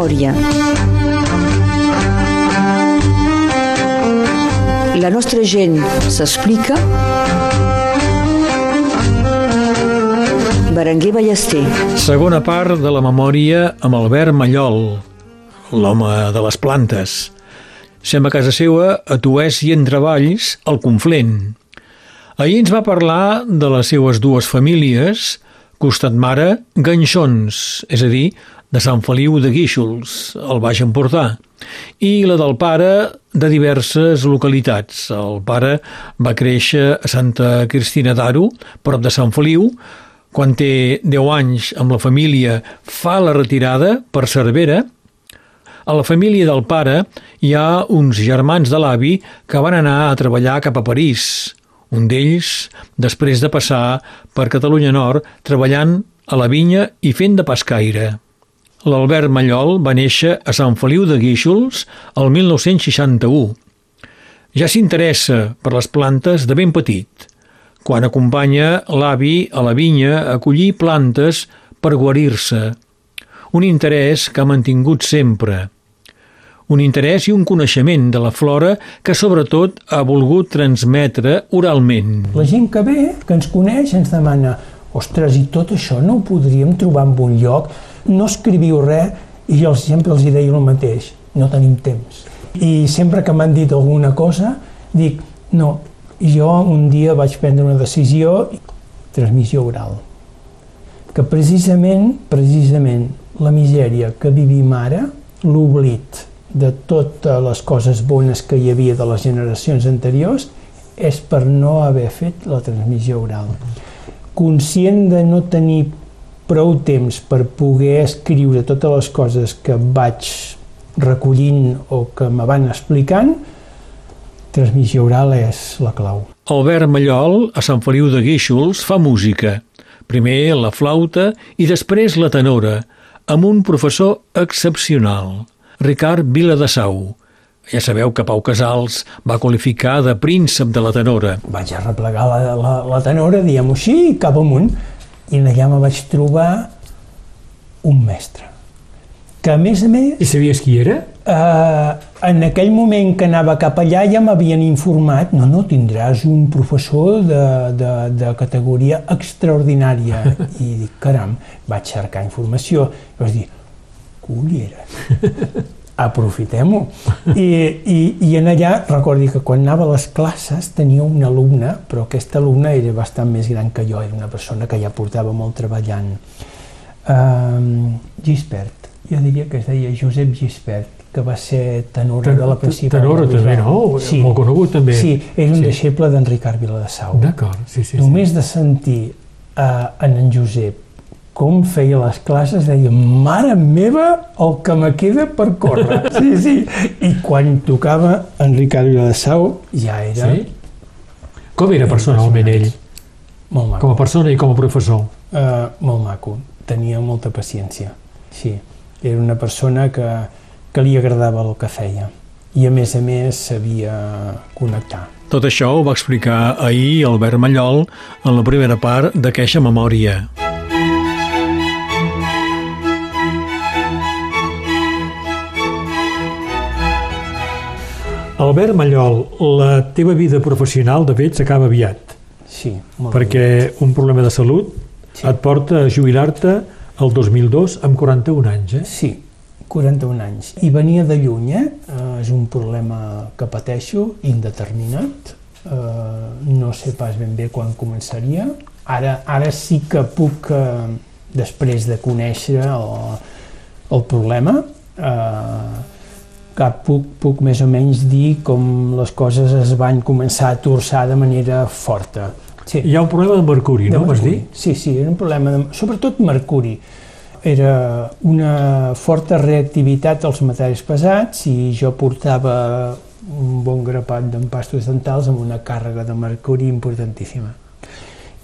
memòria. La nostra gent s'explica. Berenguer Ballester. Segona part de la memòria amb Albert Mallol, l'home de les plantes. Sem a casa seva, a Tuès i en treballs, al Conflent. Ahir ens va parlar de les seues dues famílies, costat mare, ganxons, és a dir, de Sant Feliu de Guíxols, al Baix Empordà, i la del pare de diverses localitats. El pare va créixer a Santa Cristina d'Aro, prop de Sant Feliu, quan té 10 anys amb la família fa la retirada per Cervera. A la família del pare hi ha uns germans de l'avi que van anar a treballar cap a París. Un d'ells, després de passar per Catalunya Nord, treballant a la vinya i fent de pescaire. L'Albert Mallol va néixer a Sant Feliu de Guíxols el 1961. Ja s'interessa per les plantes de ben petit, quan acompanya l'avi a la vinya a collir plantes per guarir-se. Un interès que ha mantingut sempre. Un interès i un coneixement de la flora que sobretot ha volgut transmetre oralment. La gent que ve, que ens coneix, ens demana ostres, i tot això no ho podríem trobar en un lloc no escriviu res i jo sempre els deia el mateix, no tenim temps. I sempre que m'han dit alguna cosa, dic, no, jo un dia vaig prendre una decisió, transmissió oral, que precisament, precisament, la misèria que vivim ara, l'oblit de totes les coses bones que hi havia de les generacions anteriors, és per no haver fet la transmissió oral. Conscient de no tenir prou temps per poder escriure totes les coses que vaig recollint o que me van explicant, transmissió oral és la clau. Albert Mallol, a Sant Feliu de Guíxols, fa música. Primer la flauta i després la tenora, amb un professor excepcional, Ricard Viladasau. Ja sabeu que Pau Casals va qualificar de príncep de la tenora. Vaig arreplegar la, la, la tenora, diguem-ho així, cap amunt, i allà me vaig trobar un mestre que a més a més... I sabies qui era? Eh, en aquell moment que anava cap allà ja m'havien informat no, no, tindràs un professor de, de, de categoria extraordinària i dic, caram, vaig cercar informació i vaig dir, cullera aprofitem-ho I, i, i en allà recordi que quan anava a les classes tenia un alumne però aquest alumne era bastant més gran que jo era una persona que ja portava molt treballant um, Gispert jo diria que es deia Josep Gispert, que va ser tenor de la principal. Tenor també, no? Sí. Molt conegut també. Sí, era un sí. deixeble d'en Ricard Viladasau. D'acord, sí, sí. Només sí. de sentir uh, en en Josep com feia les classes, deia, mare meva, el que me queda per córrer. Sí, sí. I quan tocava en Ricard Viladasau, ja era... Sí? Com era personalment ell? Molt maco. Com a persona i com a professor? Uh, molt maco. Tenia molta paciència. Sí. Era una persona que, que li agradava el que feia i a més a més sabia connectar. Tot això ho va explicar ahir Albert Mallol en la primera part d'aquesta memòria. Albert Mallol, la teva vida professional de fet s'acaba aviat. Sí, molt Perquè aviat. un problema de salut sí. et porta a jubilar-te el 2002 amb 41 anys, eh? Sí, 41 anys. I venia de lluny, eh? eh és un problema que pateixo, indeterminat. Eh, no sé pas ben bé quan començaria. Ara, ara sí que puc, eh, després de conèixer el, el problema, eh, que puc, puc més o menys dir com les coses es van començar a torçar de manera forta Sí. Hi ha un problema de mercuri, de no? Mercuri. Vas dir? Sí, sí, era un problema, de, sobretot mercuri. Era una forta reactivitat als metalls pesats i jo portava un bon grapat d'empastos dentals amb una càrrega de mercuri importantíssima.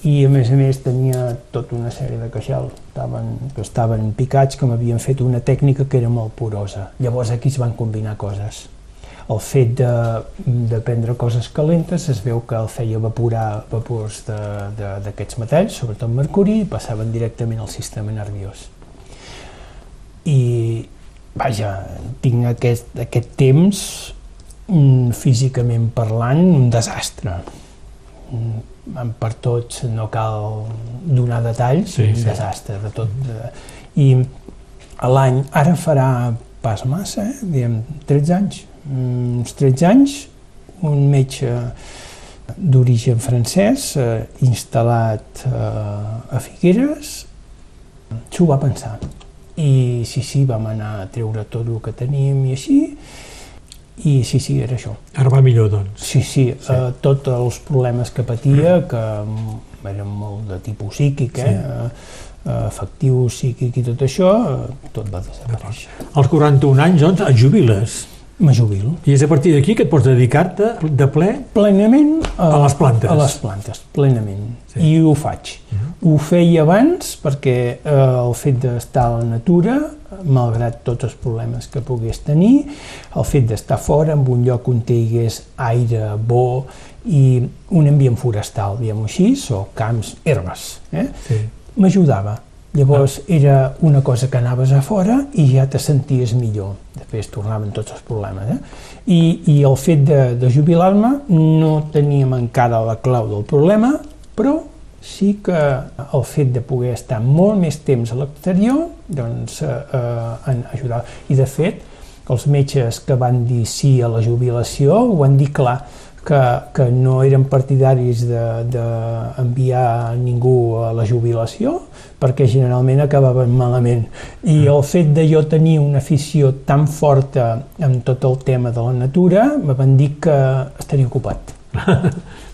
I a més a més tenia tota una sèrie de queixals estaven, que estaven picats, que m'havien fet una tècnica que era molt porosa. Llavors aquí es van combinar coses el fet de, de prendre coses calentes es veu que el feia evaporar vapors d'aquests metalls, sobretot mercuri, i passaven directament al sistema nerviós. I vaja, tinc aquest, aquest temps mm, físicament parlant un desastre mm, per tots no cal donar detalls Sí, un sí. desastre de tot de, i l'any ara farà pas massa eh? diguem 13 anys mm, uns 13 anys un metge d'origen francès eh, instal·lat eh, a Figueres s'ho va pensar i sí, sí, vam anar a treure tot el que teníem i així i sí, sí, era això. Ara va millor, doncs. Sí, sí, sí. Eh, tots els problemes que patia, que mm, eren molt de tipus psíquic, eh, eh, afectiu, psíquic i tot això, eh, tot va desaparèixer. Als 41 anys, doncs, et jubiles. Me jubilo. I és a partir d'aquí que et pots dedicar-te de ple Plenament A les plantes. A les plantes, plenament. Sí. I ho faig. Ho feia abans perquè eh, el fet d'estar a la natura, malgrat tots els problemes que pogués tenir, el fet d'estar fora, en un lloc on hi hagués aire bo i un ambient forestal, diguem-ho així, o camps, herbes, eh? Sí. m'ajudava. Llavors era una cosa que anaves a fora i ja te senties millor. Després tornaven tots els problemes. Eh? I, I el fet de, de jubilar-me no teníem encara la clau del problema, però sí que el fet de poder estar molt més temps a l'exterior doncs, eh, eh, en ajudava. I de fet, els metges que van dir sí a la jubilació ho van dir clar, que, que no eren partidaris d'enviar ningú a la jubilació perquè generalment acabaven malament. I el fet de jo tenir una afició tan forta en tot el tema de la natura, me van dir que estaria ocupat.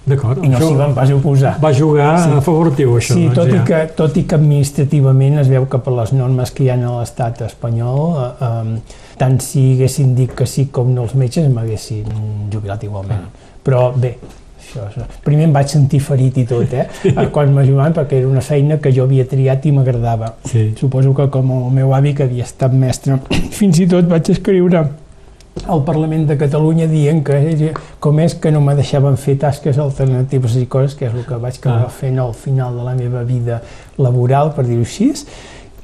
D'acord. I no s'hi van pas oposar. Va jugar Sí. a favor teu, això. Sí, doncs, tot, ja. i que, tot i que administrativament es veu que per les normes que hi ha a l'estat espanyol, eh, eh, tant si haguessin dit que sí com no els metges, m'haguessin jubilat igualment. Però bé, això, això. primer em vaig sentir ferit i tot, eh, eh, quan m'ajudaven, perquè era una feina que jo havia triat i m'agradava. Sí. Suposo que com el meu avi, que havia estat mestre, fins i tot vaig escriure al Parlament de Catalunya dient que era- com és que no me deixaven fer tasques alternatives i coses, que és el que vaig acabar Ah. fent al final de la meva vida laboral, per dir-ho així,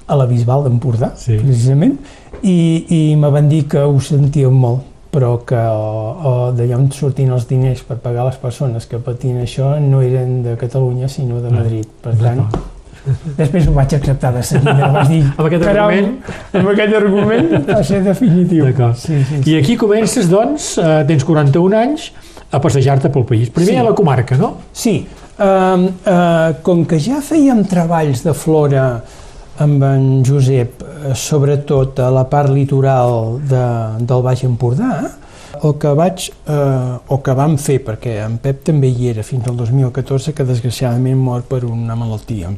a la Bisbal d'Empordà, Sí. precisament, i, i me van dir que ho sentíem molt, però que o, o d'allà on sortien els diners per pagar les persones que patien això no eren de Catalunya, sinó de Ah, Madrid. Per tant. Després ho vaig acceptar de seguida. Vaig dir, Amb aquest "Caram, argument?" Amb aquest argument va ser definitiu. Sí, sí, sí. I aquí comences, doncs, eh, tens 41 anys, a passejar-te pel país. Primer Sí. a la comarca, no? Sí, um, uh, com que ja fèiem treballs de flora amb en Josep, sobretot a la part litoral de, del Baix Empordà, el que vaig, eh, o que vam fer, perquè en Pep també hi era fins al 2014, que desgraciadament mor per una malaltia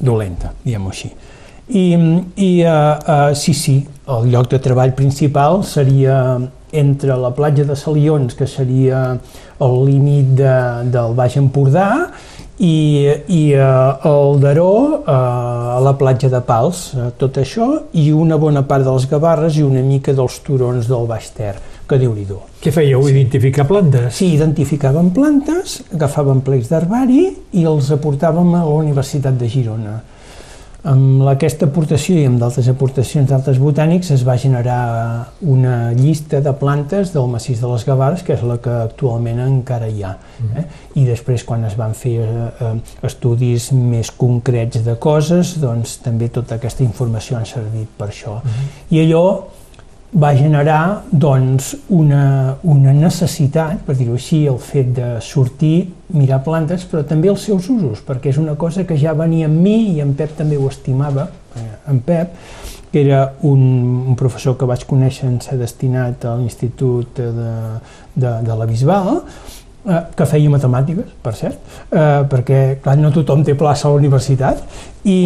dolenta, diguem-ho així. I, i uh, uh, sí, sí, el lloc de treball principal seria entre la platja de Salions, que seria el límit de, del Baix Empordà, i, i uh, el Daró uh, a la platja de Pals, uh, tot això, i una bona part dels Gavarres i una mica dels turons del Baix Ter, que déu nhi Què fèieu? Identificar plantes? Sí, identificàvem plantes, agafàvem plecs d'herbari i els aportàvem a la Universitat de Girona. Amb aquesta aportació i amb d'altres aportacions d'altres botànics es va generar una llista de plantes del massís de les Gavarres, que és la que actualment encara hi ha. Eh? I després, quan es van fer eh, eh, estudis més concrets de coses, doncs també tota aquesta informació ha servit per això. I allò va generar doncs, una, una necessitat, per dir-ho així, el fet de sortir, mirar plantes, però també els seus usos, perquè és una cosa que ja venia amb mi i en Pep també ho estimava, eh, en Pep, que era un, un professor que vaig conèixer en ser destinat a l'Institut de, de, de la Bisbal, eh, que feia matemàtiques, per cert, eh, perquè clar, no tothom té plaça a la universitat, i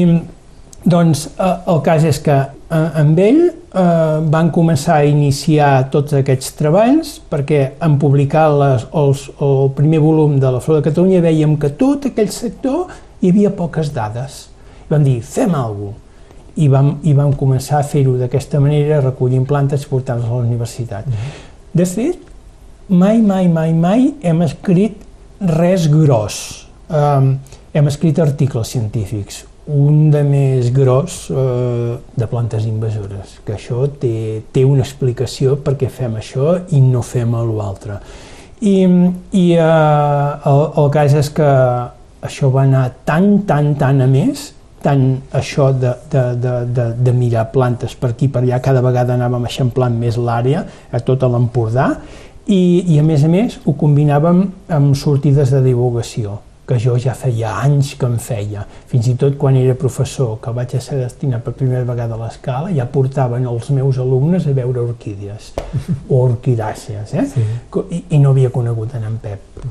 doncs eh, el cas és que eh, amb ell eh, van començar a iniciar tots aquests treballs perquè en publicar les, els, el primer volum de la Flor de Catalunya veiem que tot aquell sector hi havia poques dades. I vam dir, fem alguna cosa. I vam, I vam començar a fer-ho d'aquesta manera, recollint plantes i portar-les a la universitat. De fet, mai, mai, mai, mai hem escrit res gros. Um, hem escrit articles científics. Un de més gros eh, de plantes invasores, que això té, té una explicació perquè fem això i no fem l'altre. I, i eh, el, el cas és que això va anar tan, tan, tan a més, tant això de, de, de, de, de mirar plantes per aquí per allà, cada vegada anàvem eixamplant més l'àrea, a tot l'Empordà, i, i a més a més ho combinàvem amb sortides de divulgació que jo ja feia anys que em feia. Fins i tot quan era professor, que vaig a ser destinat per primera vegada a l'escala, ja portaven els meus alumnes a veure orquídees, o orquidàcies, eh? Sí. I, I no havia conegut en, en Pep.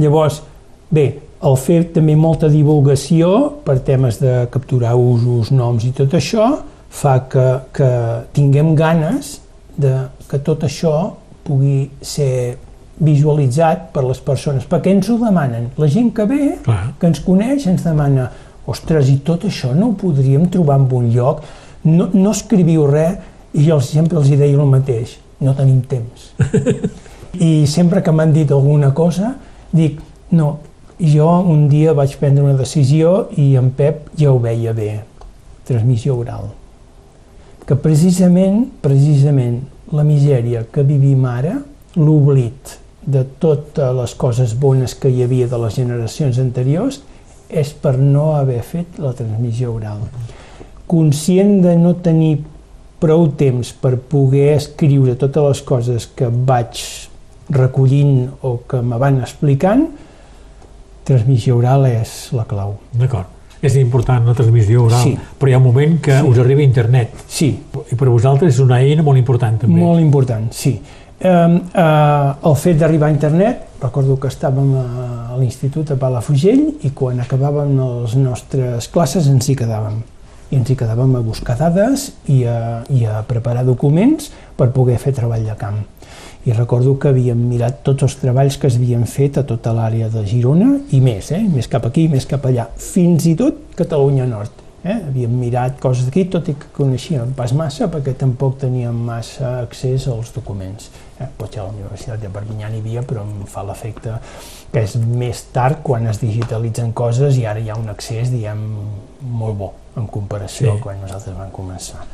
Llavors, bé, el fer també molta divulgació per temes de capturar usos, noms i tot això, fa que, que tinguem ganes de que tot això pugui ser visualitzat per les persones, perquè ens ho demanen. La gent que ve, Clar. que ens coneix, ens demana ostres, i tot això no ho podríem trobar en un lloc? No, no escriviu res, i jo sempre els deia el mateix, no tenim temps. I sempre que m'han dit alguna cosa, dic, no, jo un dia vaig prendre una decisió i en Pep ja ho veia bé, transmissió oral. Que precisament, precisament, la misèria que vivim ara, l'oblit, de totes les coses bones que hi havia de les generacions anteriors és per no haver fet la transmissió oral. Conscient de no tenir prou temps per poder escriure totes les coses que vaig recollint o que me van explicant, transmissió oral és la clau. D'acord. És important la transmissió oral, sí. però hi ha un moment que sí. us arriba internet. Sí. I per vosaltres és una eina molt important també. Molt important, sí. Eh, eh, el fet d'arribar a internet, recordo que estàvem a, l'institut a Palafrugell i quan acabàvem les nostres classes ens hi quedàvem. I ens hi quedàvem a buscar dades i a, i a preparar documents per poder fer treball de camp. I recordo que havíem mirat tots els treballs que es havien fet a tota l'àrea de Girona i més, eh? més cap aquí, més cap allà, fins i tot Catalunya Nord Eh? Havíem mirat coses d'aquí, tot i que coneixíem pas massa, perquè tampoc teníem massa accés als documents. Eh? Potser a la Universitat de Perpinyà n'hi havia, però em fa l'efecte que és més tard quan es digitalitzen coses i ara hi ha un accés, diguem, molt bo en comparació sí. a quan nosaltres vam començar.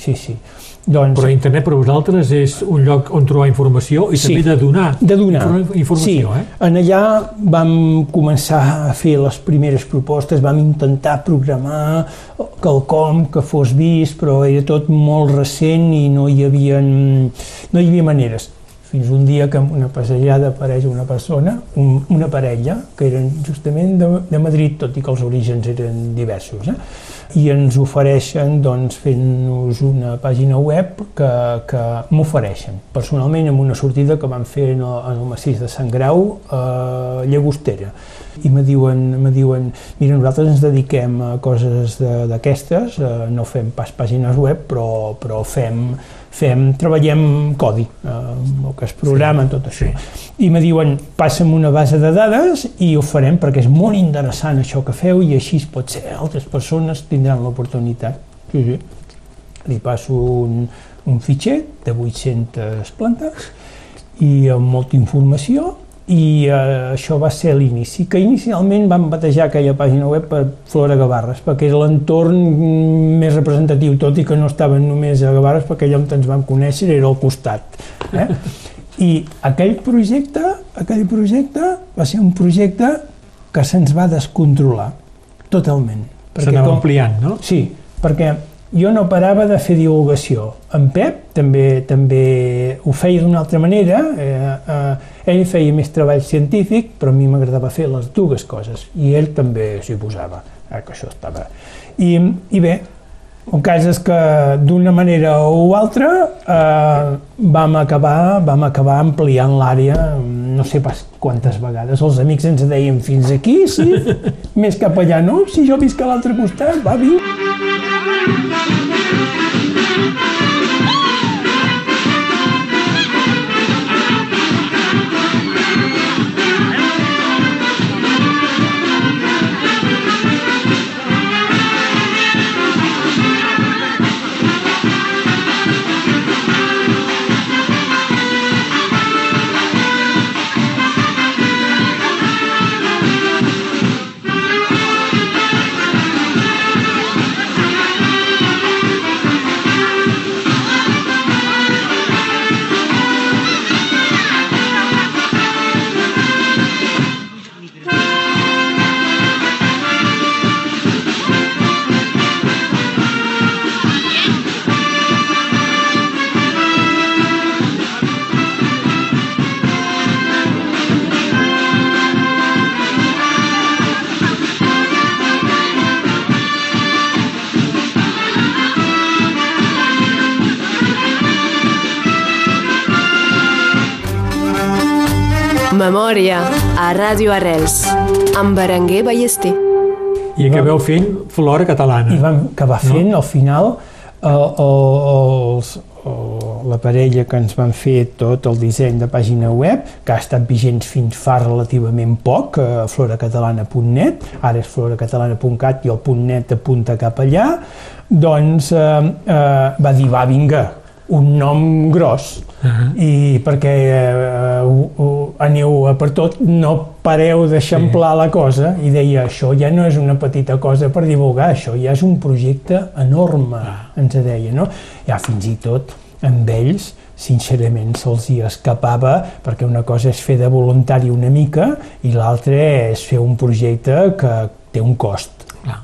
Sí, sí. Doncs, Però internet per vosaltres és un lloc on trobar informació i sí, també de donar, de donar. informació. Sí. Eh? En allà vam començar a fer les primeres propostes, vam intentar programar quelcom que fos vist, però era tot molt recent i no hi havia, no hi havia maneres fins un dia que en una passejada apareix una persona, un, una parella, que eren justament de, de Madrid, tot i que els orígens eren diversos. Eh? i ens ofereixen doncs, fent-nos una pàgina web que, que m'ofereixen personalment amb una sortida que van fer en el, en el massís de Sant Grau a Llagostera i me diuen, me diuen mira, nosaltres ens dediquem a coses d'aquestes, eh, no fem pas pàgines web, però, però fem, fem, treballem codi, eh, el que es programa, sí, tot això. Sí. I me diuen, passa'm una base de dades i ho farem perquè és molt interessant això que feu i així pot ser altres persones tindran l'oportunitat. Sí, sí. Li passo un, un fitxer de 800 plantes i amb molta informació i eh, això va ser l'inici, que inicialment vam batejar aquella pàgina web per Flora Gavarres, perquè era l'entorn més representatiu, tot i que no estaven només a Gavarres, perquè allà on ens vam conèixer era al costat. Eh? I aquell projecte, aquell projecte va ser un projecte que se'ns va descontrolar totalment. S'anava ampliant, no? Sí, perquè jo no parava de fer divulgació. En Pep també també ho feia d'una altra manera, eh, eh, ell feia més treball científic, però a mi m'agradava fer les dues coses, i ell també s'hi posava, eh, que això estava... I, i bé, el cas és que d'una manera o altra eh, vam, acabar, vam acabar ampliant l'àrea no sé pas quantes vegades. Els amics ens deien fins aquí, sí, més cap allà no, si jo visc a l'altre costat, va, vinga. Memòria a Ràdio Arrels amb Berenguer Ballester. I acabeu fent flora catalana. I vam acabar fent, no? al final, el, el, els, el, la parella que ens van fer tot el disseny de pàgina web, que ha estat vigent fins fa relativament poc, a floracatalana.net, ara és floracatalana.cat i el .net apunta cap allà, doncs eh, eh, va dir, va, vinga, un nom gros, uh -huh. i perquè eh, uh, aneu a per tot, no pareu d'eixamplar sí. la cosa, i deia, això ja no és una petita cosa per divulgar, això ja és un projecte enorme, ah. ens deia, no? Ja fins i tot amb ells, sincerament se'ls hi escapava perquè una cosa és fer de voluntari una mica i l'altra és fer un projecte que té un cost ah.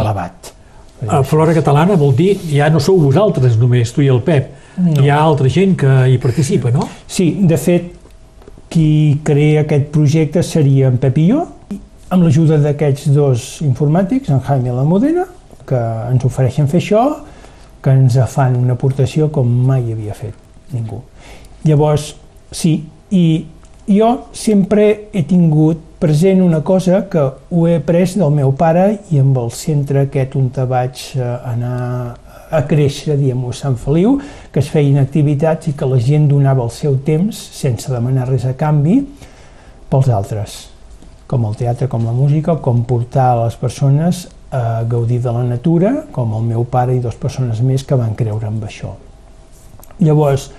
elevat. A Flora Catalana vol dir, ja no sou vosaltres només, tu i el Pep, no. Hi ha altra gent que hi participa, no? Sí, de fet, qui crea aquest projecte seria en Pep i jo, amb l'ajuda d'aquests dos informàtics, en Jaime i la Modena, que ens ofereixen fer això, que ens fan una aportació com mai havia fet ningú. Llavors, sí, i jo sempre he tingut present una cosa que ho he après del meu pare i amb el centre aquest on vaig eh, anar a créixer, diguem-ho, a Sant Feliu, que es feien activitats i que la gent donava el seu temps, sense demanar res a canvi, pels altres, com el teatre, com la música, com portar a les persones a gaudir de la natura, com el meu pare i dues persones més que van creure en això. Llavors,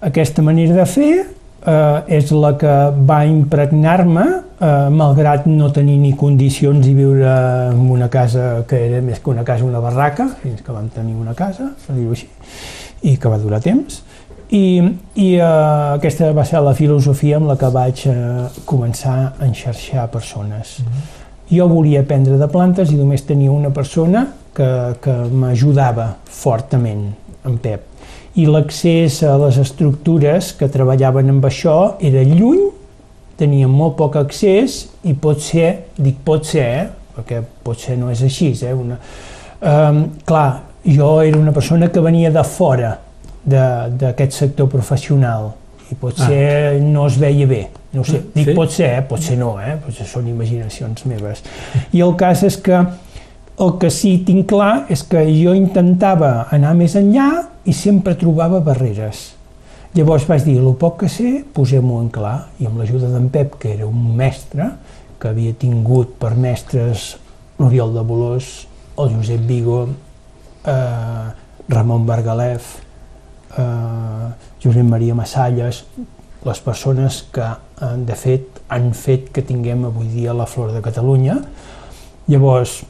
aquesta manera de fer eh, és la que va impregnar-me, eh, malgrat no tenir ni condicions i viure en una casa que era més que una casa, una barraca, fins que vam tenir una casa, per dir-ho així, i que va durar temps. I, i eh, aquesta va ser la filosofia amb la que vaig eh, començar a enxarxar persones. Mm -hmm. Jo volia aprendre de plantes i només tenia una persona que, que m'ajudava fortament, en Pep i l'accés a les estructures que treballaven amb això era lluny, tenien molt poc accés i pot ser, dic pot ser, eh, perquè potser no és així, eh, una, um, clar, jo era una persona que venia de fora d'aquest sector professional i potser ah. no es veia bé, no sé, dic sí? pot ser, eh, potser no, eh, potser són imaginacions meves. I el cas és que el que sí tinc clar és que jo intentava anar més enllà i sempre trobava barreres. Llavors vaig dir, el poc que sé, posem-ho en clar, i amb l'ajuda d'en Pep, que era un mestre, que havia tingut per mestres l'Oriol de Bolós, el Josep Vigo, eh, Ramon Bargalef, eh, Josep Maria Massalles, les persones que, eh, de fet, han fet que tinguem avui dia la Flor de Catalunya. Llavors,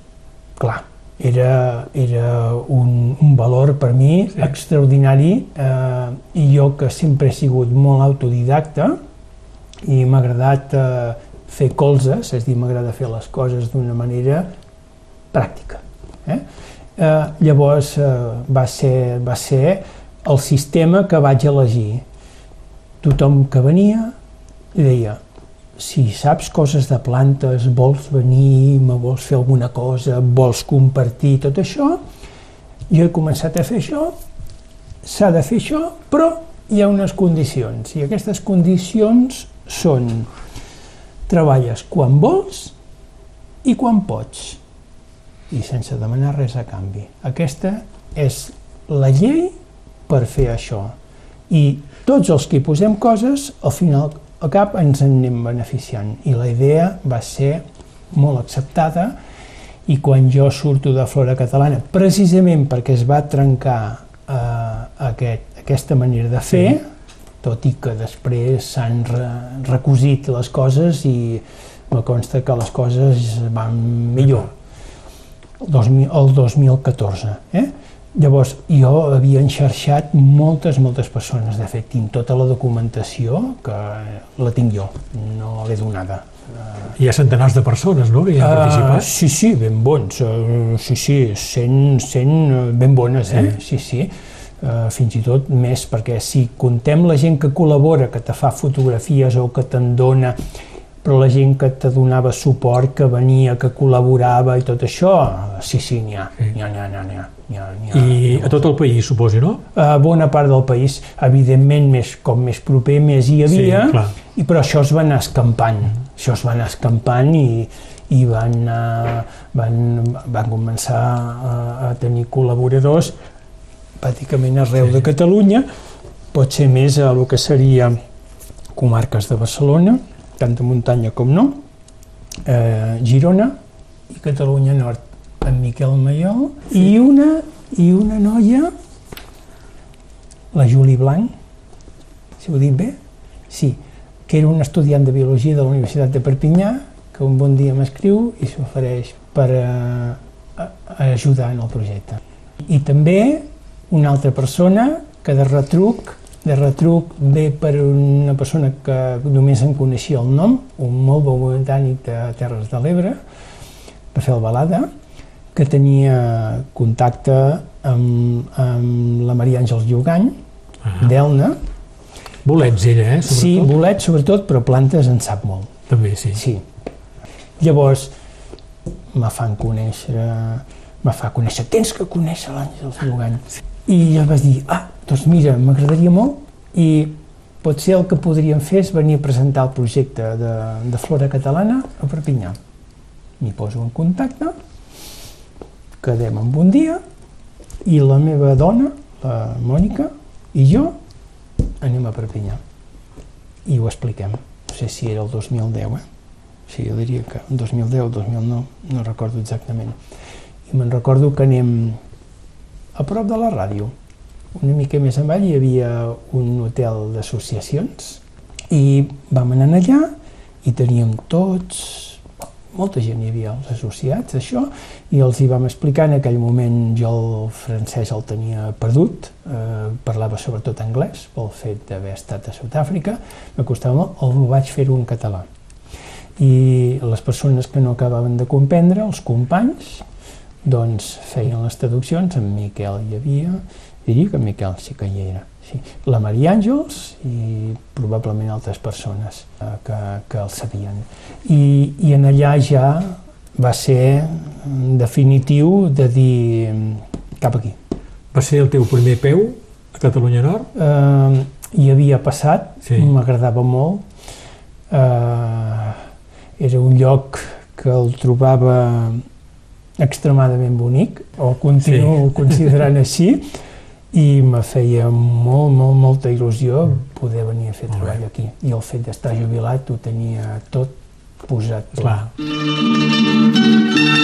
clar, era, era un, un valor per mi sí. extraordinari eh, i jo que sempre he sigut molt autodidacta i m'ha agradat eh, fer colzes, és dir, m'agrada fer les coses d'una manera pràctica. Eh? Eh, llavors eh, va, ser, va ser el sistema que vaig elegir. Tothom que venia deia si saps coses de plantes, vols venir, me vols fer alguna cosa, vols compartir tot això, jo he començat a fer això, s'ha de fer això, però hi ha unes condicions, i aquestes condicions són treballes quan vols i quan pots, i sense demanar res a canvi. Aquesta és la llei per fer això. I tots els que hi posem coses, al final al cap ens en anem beneficiant i la idea va ser molt acceptada i quan jo surto de Flora Catalana, precisament perquè es va trencar eh, aquest, aquesta manera de fer, sí. tot i que després s'han re, recosit les coses i me consta que les coses van millor el, el 2014. Eh? Llavors, jo havia enxarxat moltes, moltes persones. De fet, tinc tota la documentació que la tinc jo, no l'he donada. Hi ha centenars de persones, no?, que hi han uh, participat? Sí, sí, ben bons. Uh, sí, sí, 100, 100 ben bones, eh? Sí, sí. Uh, fins i tot més, perquè si contem la gent que col·labora, que te fa fotografies o que te'n dona però la gent que te donava suport, que venia, que col·laborava i tot això, sí, sí, n'hi ha, n'hi ha, n'hi ha, n'hi ha, ha, ha. I a tot el país, suposo, no? A bona part del país, evidentment, més, com més proper, més hi havia, sí, I però això es va anar escampant, això es va anar escampant i, i van, anar, van, van començar a, a tenir col·laboradors pràcticament arreu de Catalunya, pot ser més a el que seria comarques de Barcelona, tant de muntanya com no, eh, Girona i Catalunya Nord, en Miquel Mayol, sí. i, una, i una noia, la Juli Blanc, si ho dic bé? Sí, que era un estudiant de Biologia de la Universitat de Perpinyà, que un bon dia m'escriu i s'ofereix per a, a, a ajudar en el projecte. I també una altra persona que de retruc de retruc ve per una persona que només en coneixia el nom, un molt bon botànic de Terres de l'Ebre, Rafael Balada, que tenia contacte amb, amb la Maria Àngels Llogany, ah. d'Elna. Bolets ella, eh? Sobretot. Sí, bolets sobretot, però plantes en sap molt. També, sí. Sí. Llavors, me fan conèixer, me fa conèixer, tens que conèixer l'Àngels Llogany. Sí. I jo vaig dir, ah, doncs mira, m'agradaria molt i potser el que podríem fer és venir a presentar el projecte de, de Flora Catalana a Perpinyà. M'hi poso en contacte, quedem en un dia i la meva dona, la Mònica, i jo anem a Perpinyà i ho expliquem. No sé si era el 2010, eh? Sí, jo diria que 2010 o 2009, no recordo exactament. I me'n recordo que anem a prop de la ràdio, una mica més avall hi havia un hotel d'associacions i vam anar allà i teníem tots, molta gent hi havia, els associats, això, i els hi vam explicar, en aquell moment jo el francès el tenia perdut, eh, parlava sobretot anglès, pel fet d'haver estat a Sud-àfrica, m'acostava molt, el vaig fer-ho en català. I les persones que no acabaven de comprendre, els companys, doncs feien les traduccions, en Miquel hi havia, diria que en Miquel sí que hi era. Sí. La Maria Àngels i probablement altres persones eh, que, que el sabien. I, I en allà ja va ser definitiu de dir cap aquí. Va ser el teu primer peu a Catalunya Nord? Eh, hi havia passat, sí. m'agradava molt. Eh, era un lloc que el trobava extremadament bonic, o continuo sí. considerant així, i me feia molt, molt, molta il·lusió poder venir a fer treball aquí. I el fet d'estar jubilat ho tenia tot posat. Clar. Be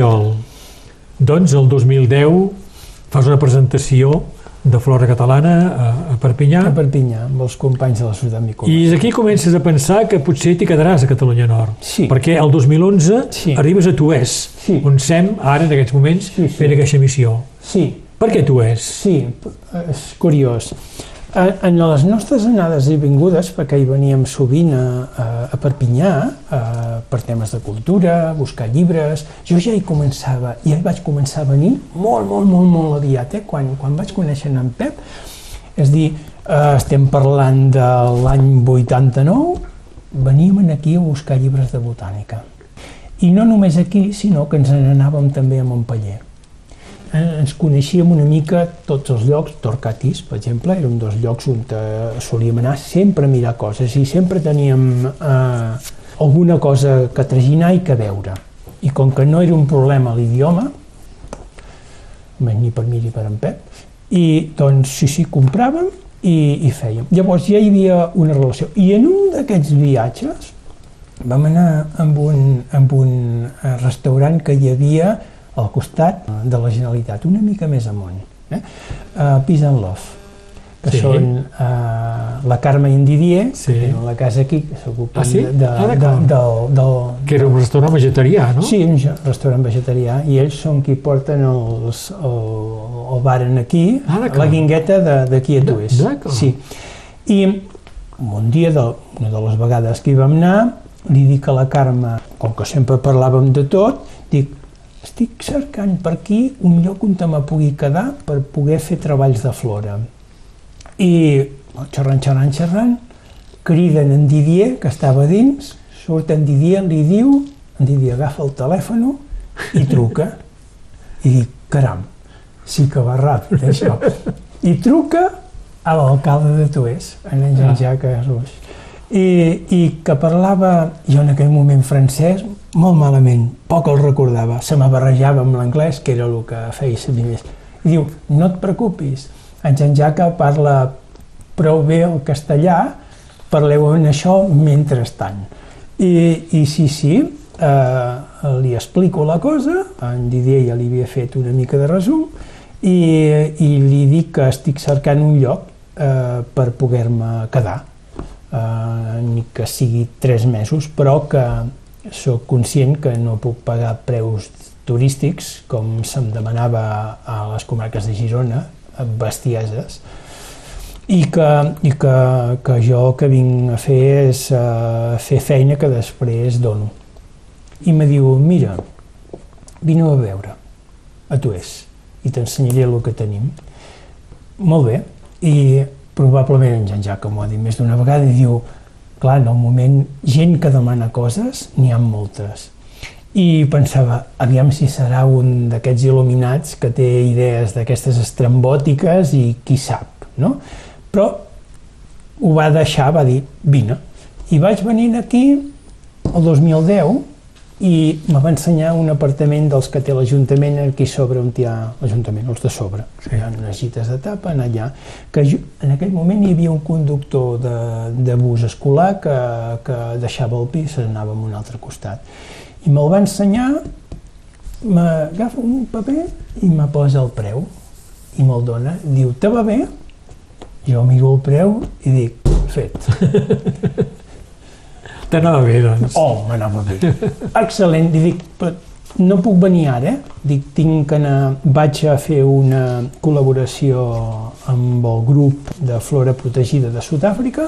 Mallol, doncs el 2010 fas una presentació de Flora Catalana a, a Perpinyà A Perpinyà, amb els companys de la Societat Micola. i aquí comences a pensar que potser t'hi quedaràs a Catalunya Nord. Sí. Perquè el 2011 Sí. arribes a Tuès, Sí. on sem ara en aquests moments Sí, sí. fent aquesta missió. Sí, Per què Tuès? Sí, és curiós. En les nostres anades i vingudes, perquè hi veníem sovint a, a, a Perpinyà, a, per temes de cultura, buscar llibres, jo ja hi començava, ja hi vaig començar a venir molt, molt, molt, molt aviat, eh? quan, quan vaig conèixer en Pep, és dir, eh, estem parlant de l'any 89, veníem aquí a buscar llibres de botànica. I no només aquí, sinó que ens n'anàvem també a Montpellier eh, ens coneixíem una mica tots els llocs, Torcatis, per exemple, era un dels llocs on eh, solíem anar sempre a mirar coses i sempre teníem eh, alguna cosa que traginar i que veure. I com que no era un problema l'idioma, ni per mi ni per en Pep, i doncs sí, sí, compràvem i, i fèiem. Llavors ja hi havia una relació. I en un d'aquests viatges vam anar amb un, amb un eh, restaurant que hi havia al costat de la Generalitat, una mica més amunt, eh? Uh, Peace and Love, que Sí. són uh, la Carme i en Didier, Sí. que tenen la casa aquí, que s'ocupen Ah, sí? de, de, Ah, de, del, del, Que era un restaurant vegetarià, no? Sí, un restaurant vegetarià, i ells són qui porten els, el, el bar en aquí, Ah, la guingueta de- d'aquí a Tués. Sí. I un dia, de, una de les vegades que hi vam anar, li dic a la Carme, com que sempre parlàvem de tot, dic, estic cercant per aquí un lloc on te me pugui quedar per poder fer treballs de flora. I xerrant, xerrant, xerrant, criden en Didier, que estava dins, surt en Didier, li diu, en Didier agafa el telèfon i truca. I dic, caram, sí que va ràpid, això. I truca a l'alcalde de Tués, en en Jean-Jacques Rouge. I, I que parlava, jo en aquell moment francès, molt malament, poc el recordava, se me barrejava amb l'anglès, que era el que feia servir més. I diu, no et preocupis, en Jean-Jacques parla prou bé el castellà, parleu en això mentrestant. I, i sí, sí, eh, li explico la cosa, en Didier ja li havia fet una mica de resum, i, i li dic que estic cercant un lloc eh, per poder-me quedar, eh, ni que sigui tres mesos, però que sóc conscient que no puc pagar preus turístics com se'm demanava a les comarques de Girona, bestieses, i que, i que, que jo el que vinc a fer és uh, fer feina que després dono. I me diu, mira, vine a veure, a tu és, i t'ensenyaré el que tenim. Molt bé, i probablement en Jean Jacques m'ho ha dit més d'una vegada i diu, clar, en el moment, gent que demana coses, n'hi ha moltes. I pensava, aviam si serà un d'aquests il·luminats que té idees d'aquestes estrambòtiques i qui sap, no? Però ho va deixar, va dir, vine. I vaig venir aquí el 2010 i me va ensenyar un apartament dels que té l'Ajuntament aquí sobre on hi ha l'Ajuntament, els de sobre. Sí. Hi ha unes gites de tapa allà, que jo, en aquell moment hi havia un conductor de, de bus escolar que, que deixava el pis i anava a un altre costat. I me'l va ensenyar, m'agafa un paper i me posa el preu i me'l dona. Diu, te va bé? Jo miro el preu i dic, fet. T'anava bé, doncs. Oh, m'anava bé. Excel·lent. I dic, però no puc venir ara. Dic, tinc que anar... Vaig a fer una col·laboració amb el grup de flora protegida de Sud-àfrica.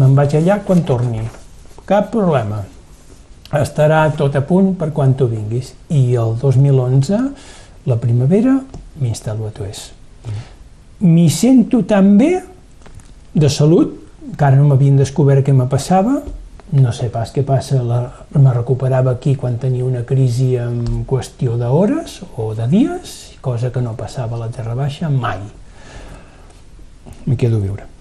Me'n vaig allà quan torni. Cap problema. Estarà tot a punt per quan tu vinguis. I el 2011, la primavera, m'instal·lo a Tués. M'hi sento tan bé de salut, encara no m'havien descobert què me passava, no sé pas què passa, la, me recuperava aquí quan tenia una crisi en qüestió d'hores o de dies, cosa que no passava a la Terra Baixa mai. M'hi quedo a viure.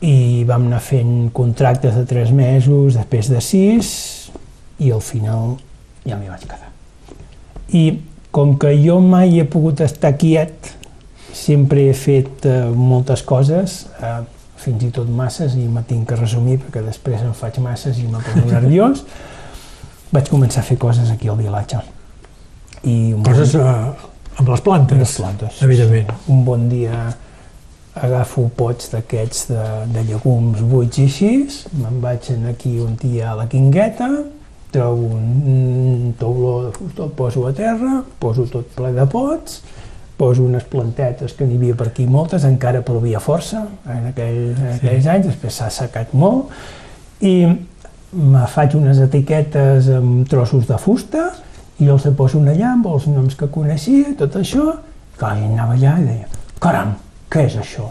I vam anar fent contractes de tres mesos, després de sis, i al final ja m'hi vaig quedar. I com que jo mai he pogut estar quiet, sempre he fet eh, moltes coses, eh, fins i tot masses, i me tinc que resumir perquè després em faig masses i me poso nerviós. vaig començar a fer coses aquí al vilatge. I Coses eh, amb les plantes, Amb les plantes. evidentment. un bon dia agafo pots d'aquests de, de llegums buits i així, me'n vaig aquí on hi ha la quingueta, trobo un, un tauló el poso a terra, poso tot ple de pots, poso unes plantetes que n'hi havia per aquí moltes, encara plovia força en, aquell, en aquells anys, després s'ha assecat molt, i me faig unes etiquetes amb trossos de fusta i els poso allà amb els noms que coneixia, tot això, i anava allà i deia, caram, què és això?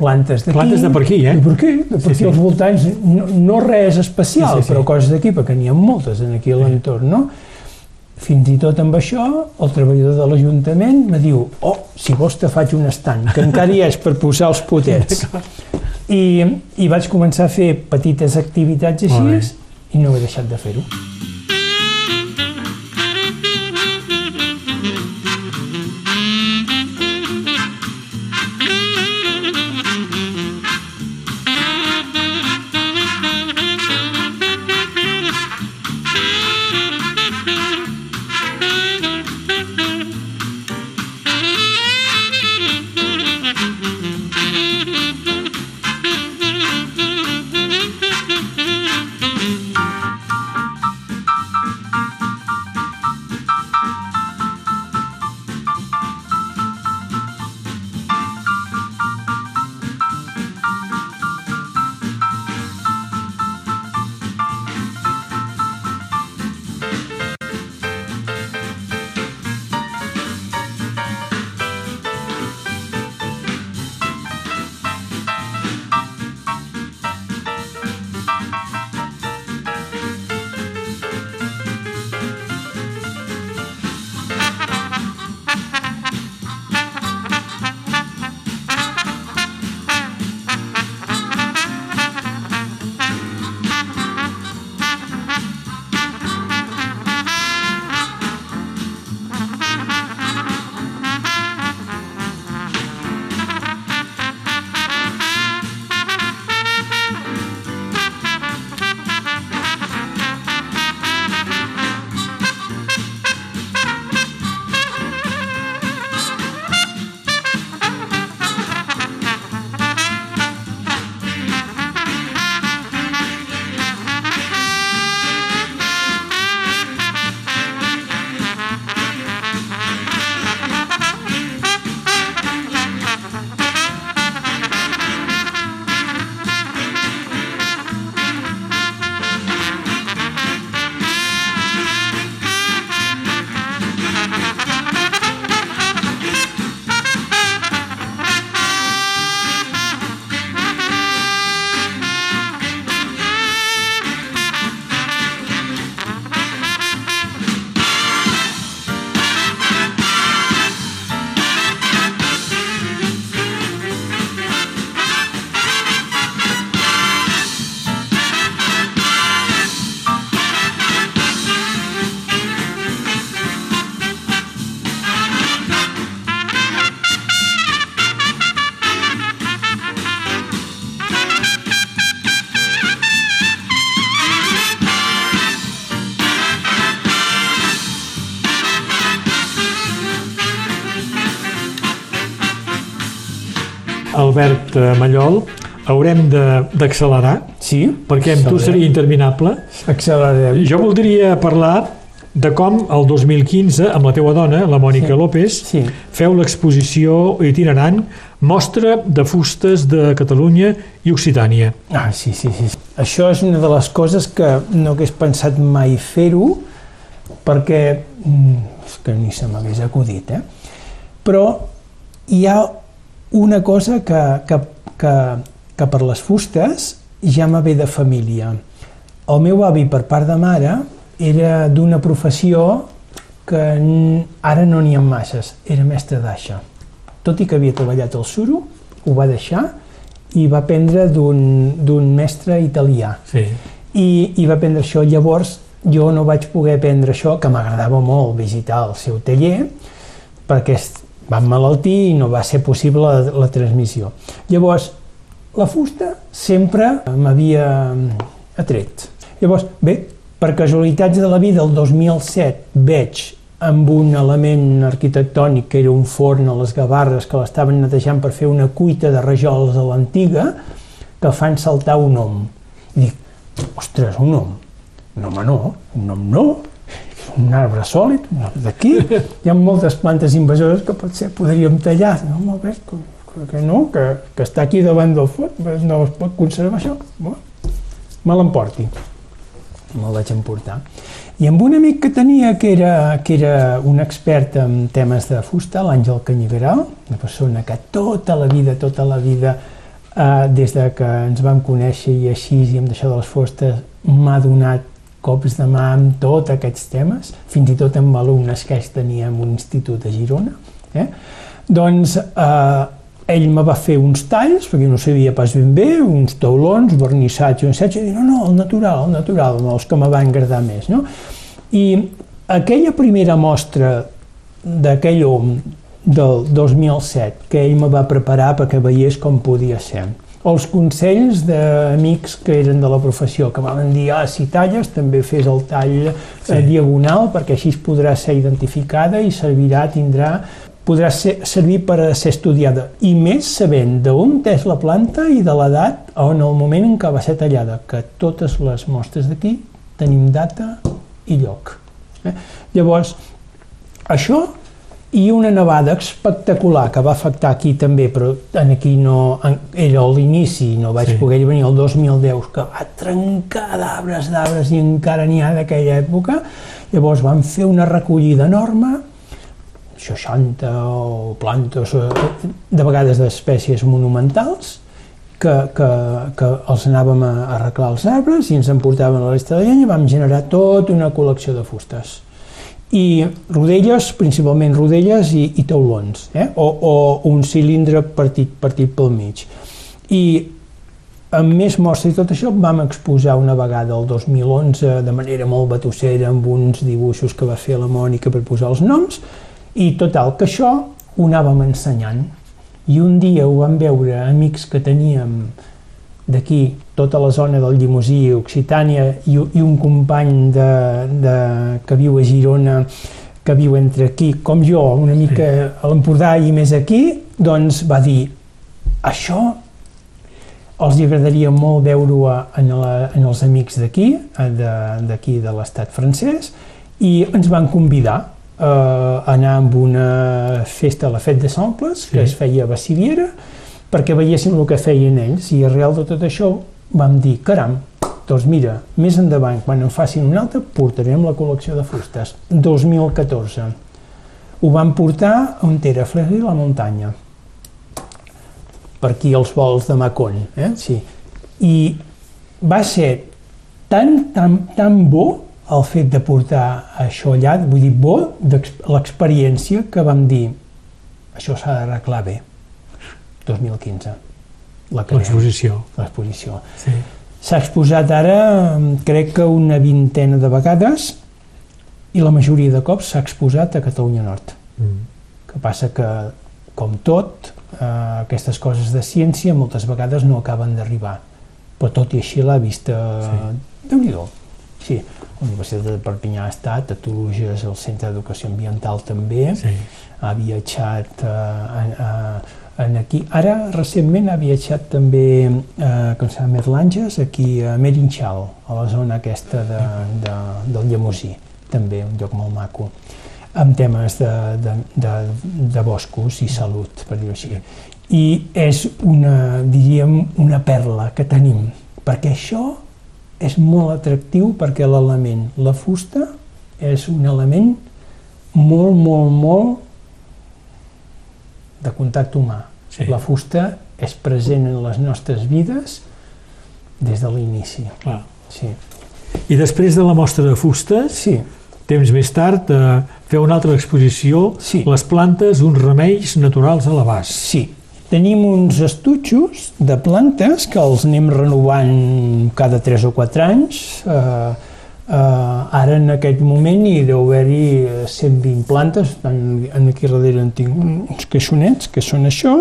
Plantes d'aquí... Plantes de per aquí, eh? De per aquí, de per Sí, aquí sí. als voltants, no, no res especial, Sí, sí, sí. però coses d'aquí, perquè n'hi ha moltes en aquí a l'entorn, no? Fins i tot amb això, el treballador de l'Ajuntament me diu oh, si vols te faig un estant, que encara hi és per posar els potets. I, I vaig començar a fer petites activitats així i no he deixat de fer-ho. Albert eh, Mallol, haurem d'accelerar, Sí? perquè amb tu seria interminable. Accelerarem. Jo voldria parlar de com el 2015, amb la teua dona, la Mònica Sí. López, Sí. feu l'exposició itinerant Mostra de fustes de Catalunya i Occitània. Ah, sí, sí, sí. Això és una de les coses que no hagués pensat mai fer-ho, perquè mm, és que ni se m'hagués acudit, eh? Però hi ha una cosa que, que, que, que per les fustes ja me ve de família. El meu avi, per part de mare, era d'una professió que ara no n'hi ha masses, era mestre d'aixa. Tot i que havia treballat al suro, ho va deixar i va aprendre d'un mestre italià. Sí. I, I va aprendre això. Llavors, jo no vaig poder aprendre això, que m'agradava molt visitar el seu taller, perquè va emmalaltir i no va ser possible la, la transmissió. Llavors, la fusta sempre m'havia atret. Llavors, bé, Per casualitats de la vida, el 2007 veig amb un element arquitectònic que era un forn a les Gavarres que l'estaven netejant per fer una cuita de rajols a l'antiga que fan saltar un om. I dic, ostres, un om. No, home, no, un om no, un arbre sòlid, un arbre d'aquí. Hi ha moltes plantes invasores que potser podríem tallar. No, bé, que, que no, que, que està aquí davant del forn, no es pot conservar això. Bueno, me l'emporti. Me'l vaig emportar. I amb un amic que tenia que era, que era un expert en temes de fusta, l'Àngel Canyiveral, una persona que tota la vida, tota la vida, eh, des de que ens vam conèixer i així, i amb això de les fustes, m'ha donat cops de mà amb tots aquests temes, fins i tot amb alumnes que ell tenia en un institut de Girona. Eh? Doncs eh, ell me va fer uns talls, perquè no sabia pas ben bé, uns taulons, vernissatge, un setge, i dir, no, no, el natural, el natural, els que me van agradar més, no? I aquella primera mostra d'aquell hom del 2007, que ell me va preparar perquè veiés com podia ser, els consells d'amics que eren de la professió, que van dir, ah, si talles també fes el tall eh, sí. diagonal, perquè així podrà ser identificada i servirà, tindrà podrà ser, servir per a ser estudiada, i més sabent d'on és la planta i de l'edat o en el moment en què va ser tallada, que totes les mostres d'aquí tenim data i lloc. Eh? Llavors, això i una nevada espectacular que va afectar aquí també, però en aquí no, en, era l'inici, no vaig sí. poder venir el 2010, que va trencar d'arbres, d'arbres, i encara n'hi ha d'aquella època. Llavors vam fer una recollida enorme, 60 o plantes, eh, de vegades d'espècies monumentals, que, que, que els anàvem a arreglar els arbres i ens emportaven a la resta de llenya, vam generar tota una col·lecció de fustes. I rodelles, principalment rodelles i, i taulons, eh? o, o un cilindre partit, partit pel mig. I amb més mostres i tot això vam exposar una vegada el 2011 de manera molt batussera amb uns dibuixos que va fer la Mònica per posar els noms i total, que això ho anàvem ensenyant. I un dia ho vam veure amics que teníem d'aquí, tota la zona del Llimosí, Occitània, i, i un company de, de, que viu a Girona, que viu entre aquí, com jo, una mica a l'Empordà i més aquí, doncs va dir, això els agradaria molt veure-ho en, la, en els amics d'aquí, d'aquí de, de l'estat francès, i ens van convidar eh, anar amb una festa a la Fet de Samples, sí. que es feia a Baciviera, perquè veiéssim el que feien ells, i arrel de tot això vam dir, caram, doncs mira, més endavant, quan en facin una altra, portarem la col·lecció de fustes. 2014. Ho vam portar on era Fleury la muntanya, per aquí els vols de Macon, eh? sí. I va ser tan, tan, tan bo el fet de portar això allà, vull dir, bo, l'experiència que vam dir, això s'ha d'arreglar bé. 2015. L'exposició. L'exposició. Sí. S'ha exposat ara, crec que una vintena de vegades, i la majoria de cops s'ha exposat a Catalunya Nord. Mm. Que passa que, com tot, eh, aquestes coses de ciència moltes vegades no acaben d'arribar. Però tot i així l'ha vista... Sí. Déu-n'hi-do. Sí, la Universitat de Perpinyà ha estat, a Toluges, el Centre d'Educació Ambiental també, sí. ha viatjat a, a, a, aquí. Ara, recentment, ha viatjat també a, com s'ha Merlanges, aquí a Merinxal, a la zona aquesta de, de, del Llemosí, també, un lloc molt maco amb temes de, de, de, de boscos i salut, per dir-ho així. I és una, diríem, una perla que tenim, perquè això és molt atractiu perquè l'element, la fusta, és un element molt, molt, molt de contacte humà. Sí. La fusta és present en les nostres vides des de l'inici. Sí. I després de la mostra de fustes, sí. temps més tard, eh, fer una altra exposició, sí. les plantes, uns remeis naturals a l'abast. Sí, Tenim uns estutxos de plantes que els anem renovant cada 3 o 4 anys. Eh, eh, ara en aquest moment hi deu haver-hi 120 plantes, en, en aquí darrere en tinc uns caixonets que són això,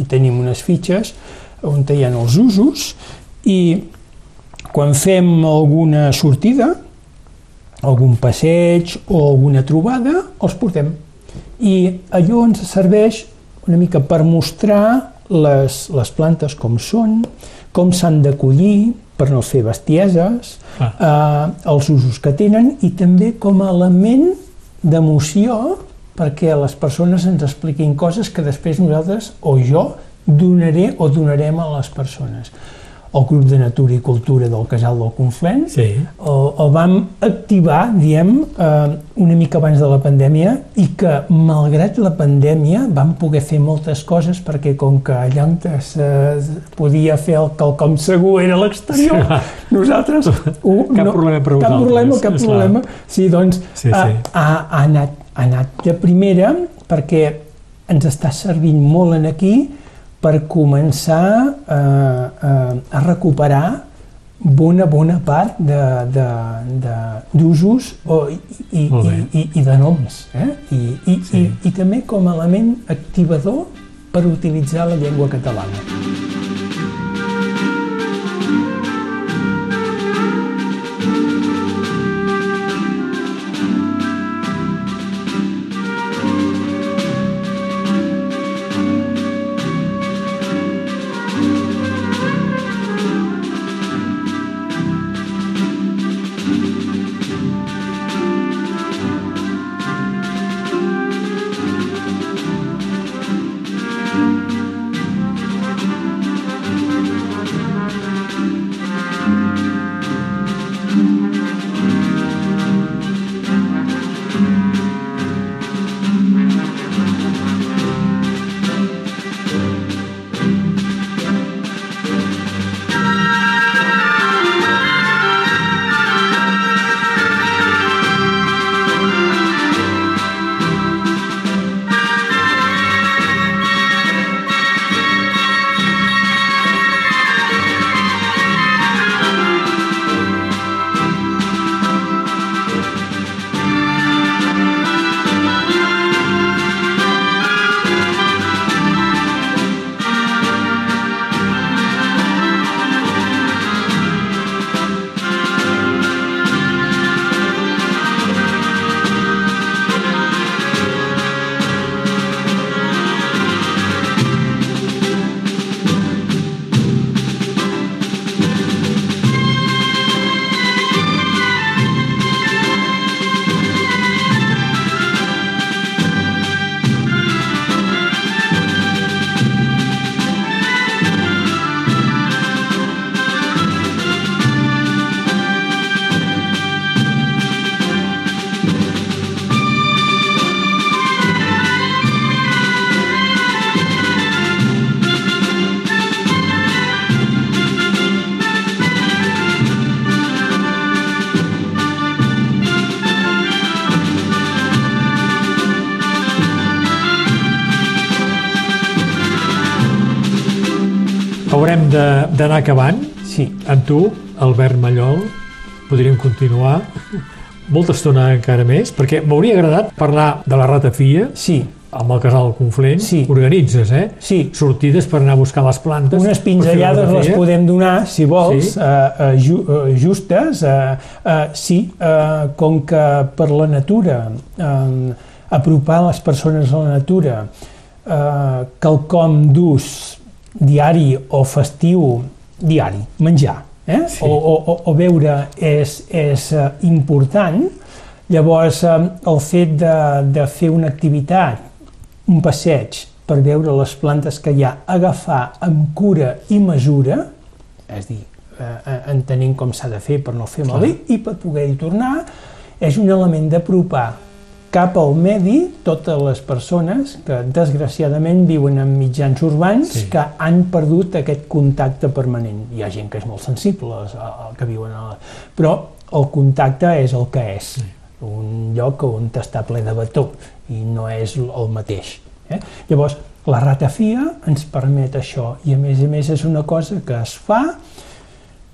i tenim unes fitxes on hi ha els usos, i quan fem alguna sortida, algun passeig o alguna trobada, els portem. I allò ens serveix una mica per mostrar les, les plantes com són, com s'han d'acollir per no fer bestieses, ah. eh, els usos que tenen i també com a element d'emoció perquè les persones ens expliquin coses que després nosaltres o jo donaré o donarem a les persones el grup de Natura i Cultura del Casal del Conflent. Sí. El, el vam activar, diem, eh, una mica abans de la pandèmia i que, malgrat la pandèmia, vam poder fer moltes coses perquè com que allà on es eh, podia fer el quelcom segur era l'exterior, sí. nosaltres... Uh, cap no, problema per Cap problema, cap problema. Sí, doncs sí, sí. Ha, ha, ha, anat, ha anat de primera perquè ens està servint molt en aquí per començar eh, eh, a recuperar bona, bona part d'usos i, i, i, i de noms. Eh? I, i, sí. i, I també com a element activador per utilitzar la llengua catalana. D'anar acabant. Sí. Amb tu, Albert Mallol, podríem continuar molta estona encara més, perquè m'hauria agradat parlar de la ratafia. Sí. Amb el casal Conflent. Sí. Organitzes, eh? Sí. Sortides per anar a buscar les plantes. Unes pinzellades les podem donar, si vols, Sí. uh, ju justes. Uh, uh, sí, uh, com que per la natura, uh, apropar les persones a la natura, uh, quelcom d'ús diari o festiu, diari, menjar, eh? Sí. o, o, o beure és, és uh, important, llavors uh, el fet de, de fer una activitat, un passeig per veure les plantes que hi ha, agafar amb cura i mesura, és dir, eh, entenent com s'ha de fer per no fer malbé i per poder-hi tornar, és un element d'apropar cap al medi totes les persones que desgraciadament viuen en mitjans urbans Sí. que han perdut aquest contacte permanent. Hi ha gent que és molt sensible al que viuen a la... però el contacte és el que és. Un lloc on està ple de bató i no és el mateix. Eh? Llavors, la ratafia ens permet això i a més a més és una cosa que es fa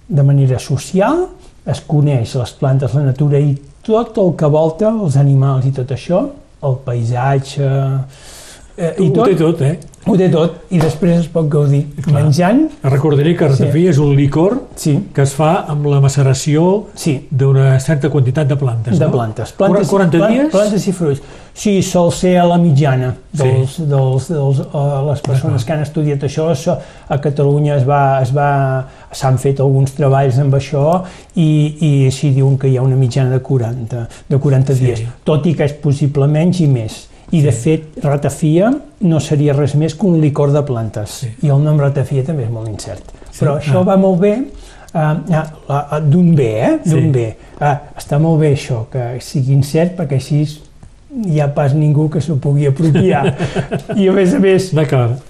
de manera social, es coneix les plantes, la natura i tot el que volta, els animals i tot això, el paisatge... Eh, Ho té tot, eh? ho té tot i després es pot gaudir Clar. menjant, Recordaré que ratafia és un licor sí, que es fa amb la maceració sí, d'una certa quantitat de plantes, de no? plantes. plantes 40 plan- dies? Plantes i fruits. Sí, sol ser a la mitjana dels, Sí. dels, dels, uh, les persones que han estudiat això. això a Catalunya es va, es va, s'han fet alguns treballs amb això i, i així diuen que hi ha una mitjana de 40, de 40 Sí. dies, tot i que és possible menys i més. I de fet, ratafia no seria res més que un licor de plantes. Sí. I el nom ratafia també és molt incert. Sí. Però això Ah. va molt bé uh, d'un bé, eh? D'un Sí. bé. Uh, està molt bé això, que sigui incert, perquè així hi ha pas ningú que s'ho pugui apropiar. I a més a més, D'acord,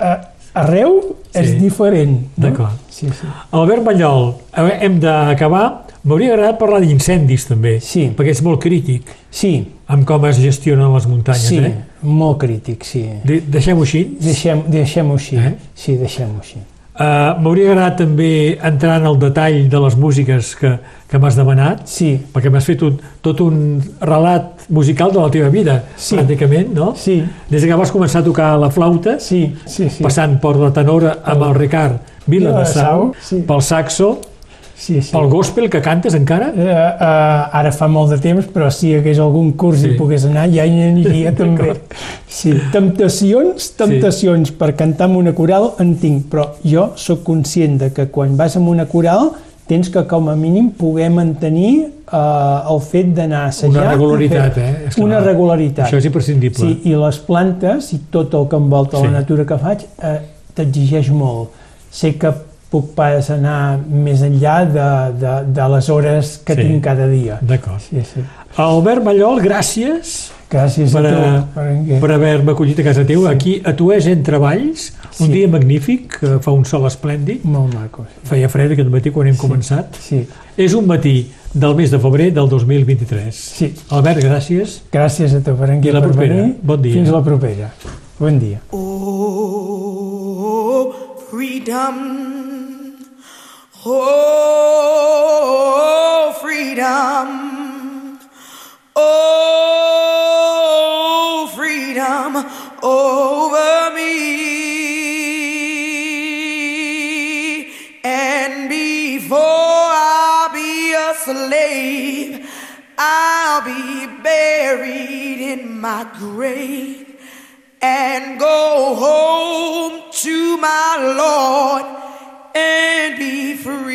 uh, arreu és Sí. diferent. No? d'acord. Sí, sí. Albert Mallol, eh, hem d'acabar. M'hauria agradat parlar d'incendis també, Sí. perquè és molt crític Sí, amb com es gestionen les muntanyes. sí, Eh? molt crític, sí. De Deixem-ho així. Deixem- Deixem-ho així. Eh? Sí, deixem-ho així. Uh, M'hauria agradat també entrar en el detall de les músiques que, que m'has demanat, Sí, perquè m'has fet un, tot un relat musical de la teva vida, Sí. pràcticament, no? sí, Des que vas començar a tocar la flauta, sí, sí. sí. passant per la tenora amb el Ricard Viladasau, sí. pel saxo, sí, sí. pel gospel que cantes encara, Uh, uh, ara fa molt de temps, però si hi hagués algun curs Sí. i pogués anar, ja hi aniria també. Sí, temptacions, temptacions per cantar amb una coral en tinc, però jo sóc conscient de que quan vas amb una coral tens que com a mínim poder mantenir uh, el fet d'anar a assajar. Una regularitat, fer eh? És clar. Una regularitat. això és imprescindible. Sí, i les plantes i tot el que envolta Sí. la natura que faig eh, t'exigeix molt. Sé que puc pas anar més enllà de, de, de les hores que Sí. tinc cada dia. D'acord. Sí, sí. Albert Mallol, gràcies Gràcies per, a tu. a, Berenguer. per haver-me acollit a casa teva. Aquí a Tuès entre Valls, un Sí. dia magnífic, que fa un sol esplèndid. Molt maco. Sí. Feia fred aquest matí quan hem començat. sí. És un matí del mes de febrer del 2023. Sí. Albert, gràcies. Gràcies a tu, Berenguer, I la per propera. venir. Bon dia. Fins la propera. Bon dia. Oh, freedom. Oh, freedom. Oh, freedom over me. And before I be a slave, I'll be buried in my grave and go home to my Lord and be free.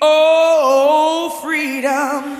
Oh, freedom.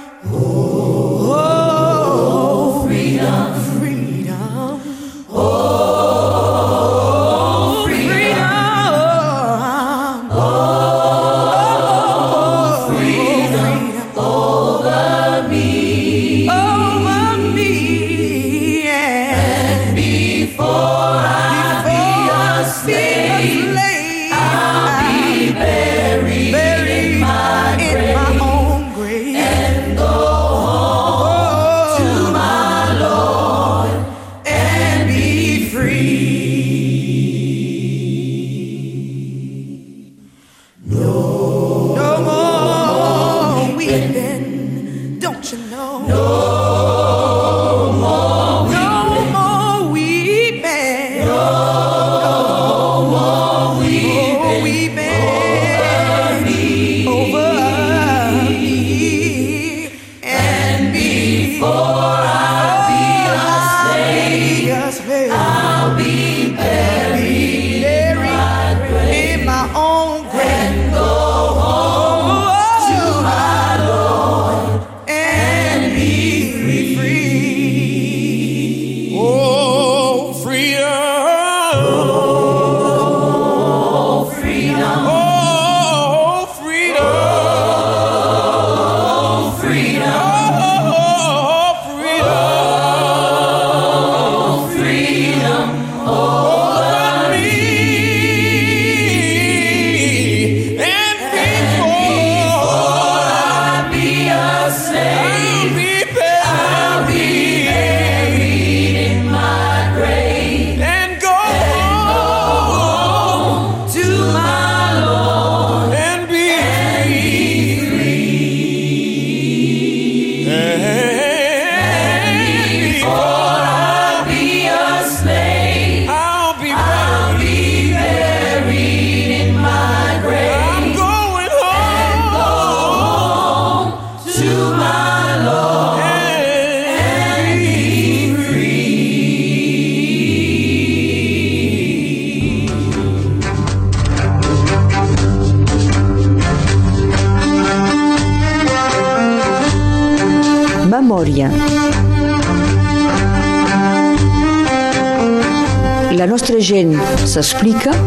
Gent